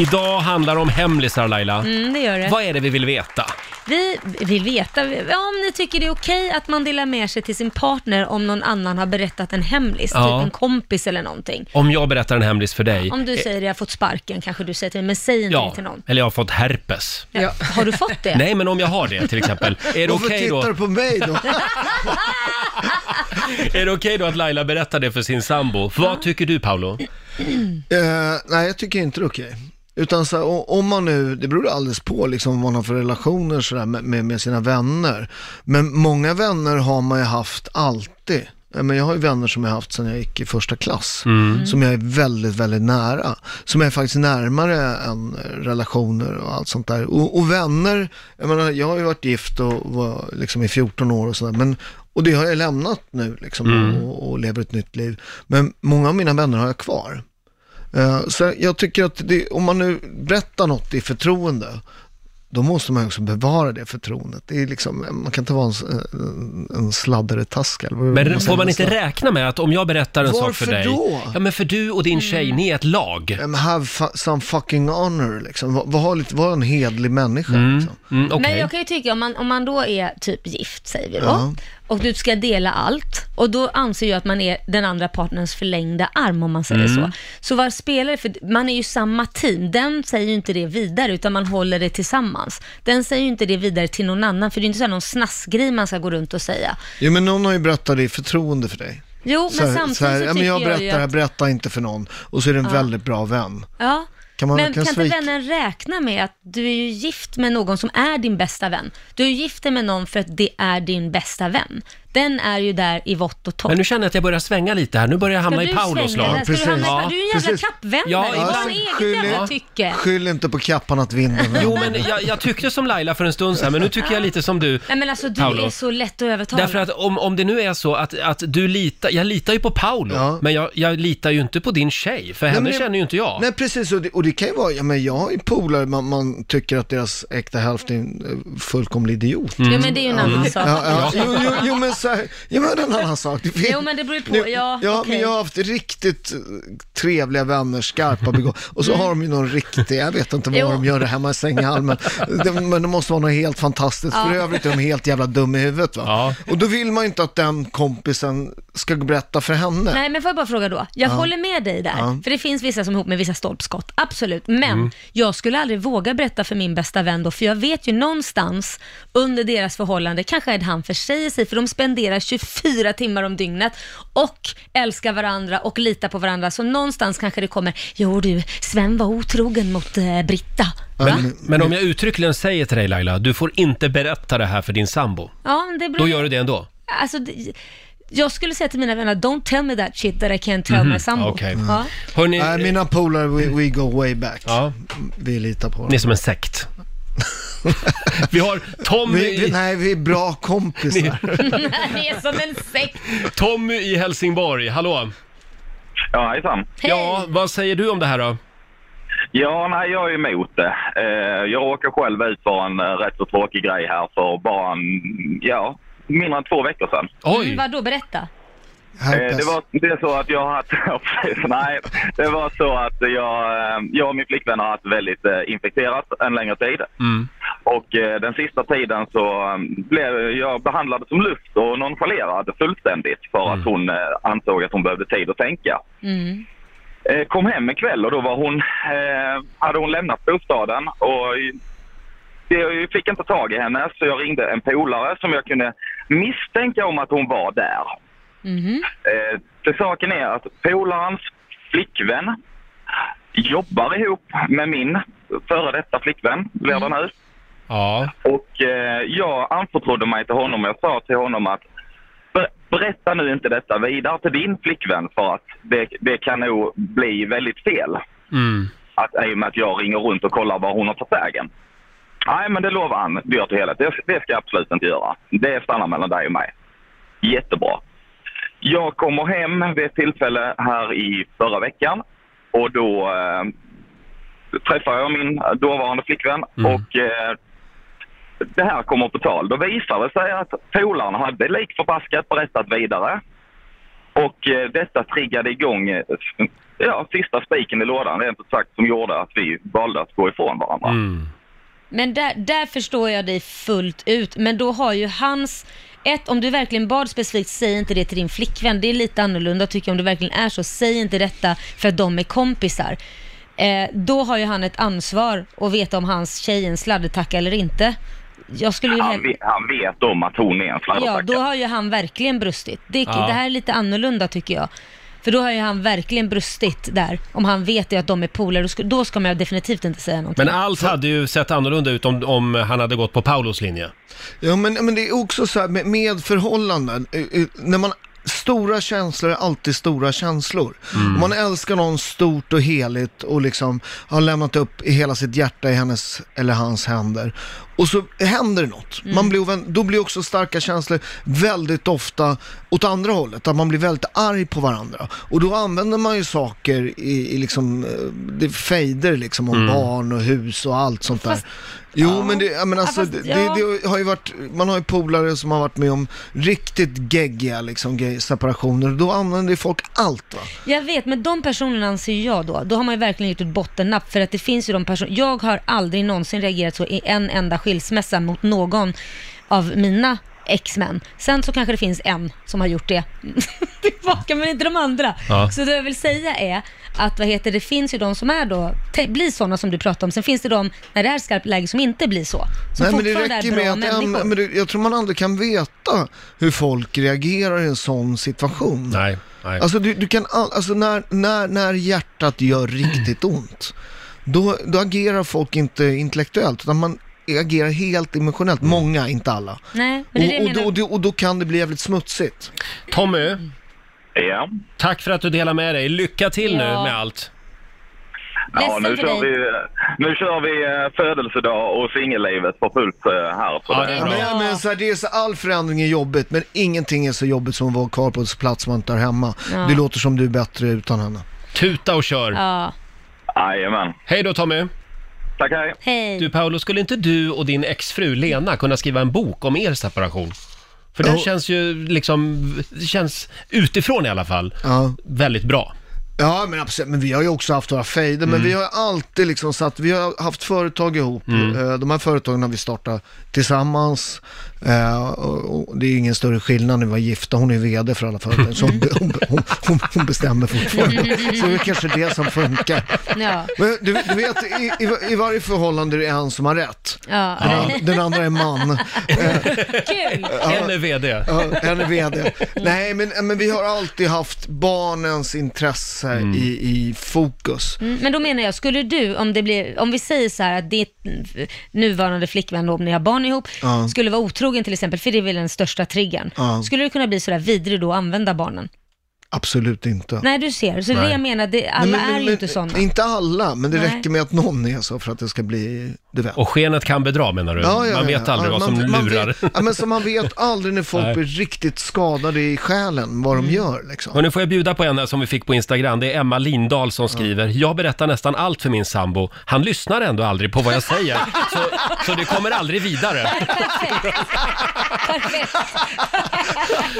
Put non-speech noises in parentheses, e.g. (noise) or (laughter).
Idag handlar det om hemlisar Laila. Mm, det gör det. Vad är det vi vill veta? Vi vill veta om ni tycker det är okej att man delar med sig till sin partner om någon annan har berättat en hemlis, Ja. typ en kompis eller någonting. Om jag berättar en hemlis för dig. Om du säger att jag har fått sparken kanske du säger till mig, men säg inte det Ja, till någon. eller jag har fått herpes. Ja. Har du fått det? Nej, men om jag har det till exempel. Är det (laughs) Varför okej tittar då, du på mig då? (laughs) är det okej då att Laila berättar det för sin sambo? Vad tycker du Paolo? Eh, nej, jag tycker inte det är okej. Utan så här, om man nu, det beror alldeles på liksom vad man har för relationer så där, med, med, sina vänner. Men många vänner har man ju haft alltid. Men jag har ju vänner som jag har haft sedan jag gick i första klass. Som jag är väldigt, väldigt nära. Som är faktiskt närmare än relationer och allt sånt där. Och, och vänner, jag menar, jag har ju varit gift och var liksom i 14 år och sådär. Men och det har jag lämnat nu liksom och, och lever ett nytt liv. Men många av mina vänner har jag kvar. Eh, så jag tycker att det, om man nu berättar något i förtroende, då måste man också bevara det förtroendet. Det är liksom, man kan inte vara en, en, vad Men man får man inte räkna med att om jag berättar en sak för Varför dig... då? Ja, men för du och din tjej, ni är ett lag. Men have some fucking honor liksom. Var, var, lite, var en hedlig människa liksom. Mm, okej. Men jag kan ju tycka, om man, om man då är typ gift, säger vi då, Ja. och du ska dela allt, och då anser jag att man är den andra partnerns förlängda arm, om man säger Mm. så. Så vad spelar det för, man är ju samma team, den säger ju inte det vidare, utan man håller det tillsammans. Den säger ju inte det vidare till någon annan, för det är inte så här någon snaskgrej man ska gå runt och säga. Jo men någon har ju berättat det i förtroende för dig. Jo, Så men här- samtidigt så här, så ja, tycker men jag jag, berättar ju det här, att, berätta inte för någon. Och så är det en väldigt bra vän. ja, Kan man men kan inte svika? vännen räkna med att du är ju gift med någon som är din bästa vän? Du är ju gift med någon för att det är din bästa vän. Den är ju där i vått och torrt. Men nu känner jag att jag börjar svänga lite här. Nu börjar jag hamna i Paulos svänga lag. Ska du, Precis. hamna, Ja, du är en jävla precis. kappvändare. Ja, du har eget Skyll- jävla tycke. Skyll inte på kappan att vinna. (laughs) Jo, men jag, jag tyckte som Laila för en stund sedan, men nu tycker jag lite som du. Nej men alltså du Paolo. är så lätt att övertala. Därför att om, om det nu är så att, att du litar, jag litar ju på Paolo, Ja. men jag, jag litar ju inte på din tjej, för henne men jag- känner ju inte jag. Nej precis, och det, och det kan ju vara, ja men jag har ju polare, man, man tycker att deras äkta hälft är en eh, fullkomlig idiot. Jo men det är ju en annan sak. Ja, ja, jo, jo, jo, men så här, ja men en annan sak. Det finns- Jo men det beror på, Nu- ja, ja okej. men jag har haft riktigt trevliga vänner, skarpa begåvningar. Och så har de ju någon riktig, jag vet inte vad Jo. de gör det hemma i sänghalmen. Men det måste vara något helt fantastiskt. För Ja. övrigt är de helt jävla dum i huvudet va. Ja. Och då vill man ju inte att den kompisen ska berätta för henne. Nej men får jag bara fråga då, jag håller med dig där, Ja. för det finns vissa som är ihop med vissa stolpskott, absolut, men Mm. jag skulle aldrig våga berätta för min bästa vän då, för jag vet ju någonstans under deras förhållande, kanske är det han försäger sig, för de spenderar 24 timmar om dygnet och älskar varandra och litar på varandra, så någonstans kanske det kommer, jo du, Sven var otrogen mot eh, Britta. Men, men om jag uttryckligen säger till dig Laila, du får inte berätta det här för din sambo, Ja, men det beror då gör du det ändå? Alltså, det, jag skulle säga till mina vänner, don't tell me that shit that I can't tell my sambo. Mhm. okej. Ja. Hörni, Nej, mina polare, we, we go way back. ja, Vi litar på dem. ni är som en sekt. (laughs) Vi har Tommy, Vi, vi, i, nej, vi är bra kompisar. (laughs) Ni är som en sekt. Tommy i Helsingborg, hallå? Ja, hejsan. Hej. Ja, vad säger du om det här då? Ja, nej, jag är emot det. Eh, jag råkade själv ut för en eh, rätt så tråkig grej här för bara en, ja, mindre än två veckor sedan. Oj! Mm, vadå, berätta. Eh, det, var, det är så att jag har haft, ja, precis, (laughs) nej, det var så att jag, eh, jag och min flickvän har haft väldigt eh, infekterat en längre tid. Mm. Och eh, den sista tiden så eh, blev jag behandlad som luft och nonchalerad fullständigt för att hon eh, ansåg att hon behövde tid att tänka. Mm. Kom hem en kväll och då var hon, hade hon lämnat bostaden och jag fick inte tag i henne så jag ringde en polare som jag kunde misstänka om att hon var där. Mhm. Eh, det saken är att polarens flickvän jobbar ihop med min före detta flickvän, blir det nu. Ja. Och eh, jag anförtrodde mig till honom och jag sa till honom att "Ber- berätta nu inte detta vidare till din flickvän för att det, det kan nog bli väldigt fel. Mm. Att, I och med att jag ringer runt och kollar var hon har tagit vägen. Nej, men det lovar han dyrt och heligt. Det, det ska jag absolut inte göra. Det stannar mellan dig och mig. Jättebra. Jag kommer hem vid ett tillfälle här i förra veckan och då eh, träffar jag min dåvarande flickvän Mm. och eh, det här kommer på tal. Då visar det sig att polaren hade lik förbaskat berättat vidare. Och eh, detta triggade igång eh, ja, sista spiken i lådan rent ut sagt som gjorde att vi valde att gå ifrån varandra. Mm. Men där, där förstår jag dig fullt ut. Men då har ju hans... Ett, om du verkligen bad specifikt, säg inte det till din flickvän. Det är lite annorlunda tycker jag om det verkligen är så. Säg inte detta för att de är kompisar. Eh, då har ju han ett ansvar att veta om hans tjej är en sladdertacka eller inte. Jag skulle ju Han, vet, han vet om att hon är en Ja, sladdertacka. då har ju han verkligen brustit. Det, Ja. det här är lite annorlunda tycker jag. För då har ju han verkligen brustit där. Om han vet ju att de är polare, då ska, då ska man ju definitivt inte säga någonting. Men allt hade ju sett annorlunda ut om, om han hade gått på Paulos linje. Ja, men, men det är också så här med, med förhållanden. eh, eh, När man, stora känslor är alltid stora känslor. Om man älskar någon stort och heligt och liksom har lämnat upp i hela sitt hjärta i hennes eller hans händer. Och så händer det något. Man blir ovän, då blir också starka känslor väldigt ofta åt andra hållet. Att man blir väldigt arg på varandra. Och då använder man ju saker i, i liksom, eh, det fejder liksom om barn och hus och allt sånt där. Fast- Jo, Ja. men det, Ja, alltså, fast- det, ja. det, det har ju varit, man har ju polare som har varit med om riktigt geggiga liksom, gay- separationer. Då använder ju folk allt va. Jag vet, men de personerna anser jag då, då har man ju verkligen gjort ett bottennapp för att det finns ju de personer, jag har aldrig någonsin reagerat så i en enda skilsmässa mot någon av mina ex-män. Sen så kanske det finns en som har gjort det (laughs) tillbaka, men inte de andra. Ja. Så det jag vill säga är att vad heter det, finns ju de som är då, te- blir sådana som du pratar om, sen finns det de när det är skarpt läge som inte blir så. Som Nej, men det räcker med att, människor. men det, jag tror man aldrig kan veta hur folk reagerar i en sån situation. Nej, nej. Alltså, du, du kan all, alltså när, när, när hjärtat gör riktigt ont, då, då agerar folk inte intellektuellt, utan man agerar helt emotionellt. Många, inte alla. Nej, men det är det jag och, och, då, och, då, och då kan det bli jävligt smutsigt. Tommy, Ja. tack för att du delar med dig. Lycka till nu Ja. med allt. Ja, Ledsen nu för kör, dig. vi, nu kör vi eh, födelsedag och singellivet på fullt eh, här. Så Ja, det, är Ja, bra. men, men så här, det är så, all förändring är jobbigt, men ingenting är så jobbigt som att vara kvar på en plats man inte har hemma. Ja. Det låter som du är bättre utan henne. Tuta och kör. Ja, Jajamän. Hej då Tommy. Tack, hej. hej. Du Paolo, skulle inte du och din exfru Lena kunna skriva en bok om er separation? För den Jo. känns ju liksom, känns utifrån i alla fall, Ja. väldigt bra. Ja, men absolut. Men vi har ju också haft våra fejder, men vi har alltid liksom satt, vi har haft företag ihop. Eh, De här företagen har vi startat tillsammans. Eh, och, det är ingen större skillnad när vi var gifta. Hon är vd för alla företag, så hon, hon, hon, hon, bestämmer fortfarande. Så det är kanske det som funkar. Ja, Men du, du vet, i, i, i varje förhållande är det en som har rätt. ja. Den, den andra är man. Kul! En är VD. Ja, en är vd. Nej, men, men vi har alltid haft barnens intresse i, i fokus. Mm, Men då menar jag, skulle du, om det blir, om vi säger så här att ditt nuvarande flickvän, om ni har barn ihop, Ja. skulle vara otrogen till exempel, för det är väl den största triggern. Ja. Skulle det kunna bli sådär vidrig då att använda barnen? Absolut inte. Nej, du ser. Så Nej. det jag menar, det, alla Nej, men- är men- ju inte sådana. Inte alla, men det Nej. räcker med att någon är så för att det ska bli, du vet. Och skenet kan bedra menar du? Ja, ja, Man vet ja. aldrig Ja, vad som man, man lurar. Vet, ja, men så man vet (laughs) aldrig när folk blir riktigt skadade i själen, vad Mm. de gör liksom. Och nu får jag bjuda på en här som vi fick på Instagram. Det är Emma Lindahl som skriver. Jag berättar nästan allt för min sambo. Han lyssnar ändå aldrig på vad jag säger. (laughs) Så, så det kommer aldrig vidare. (laughs) Perfekt. Perfekt.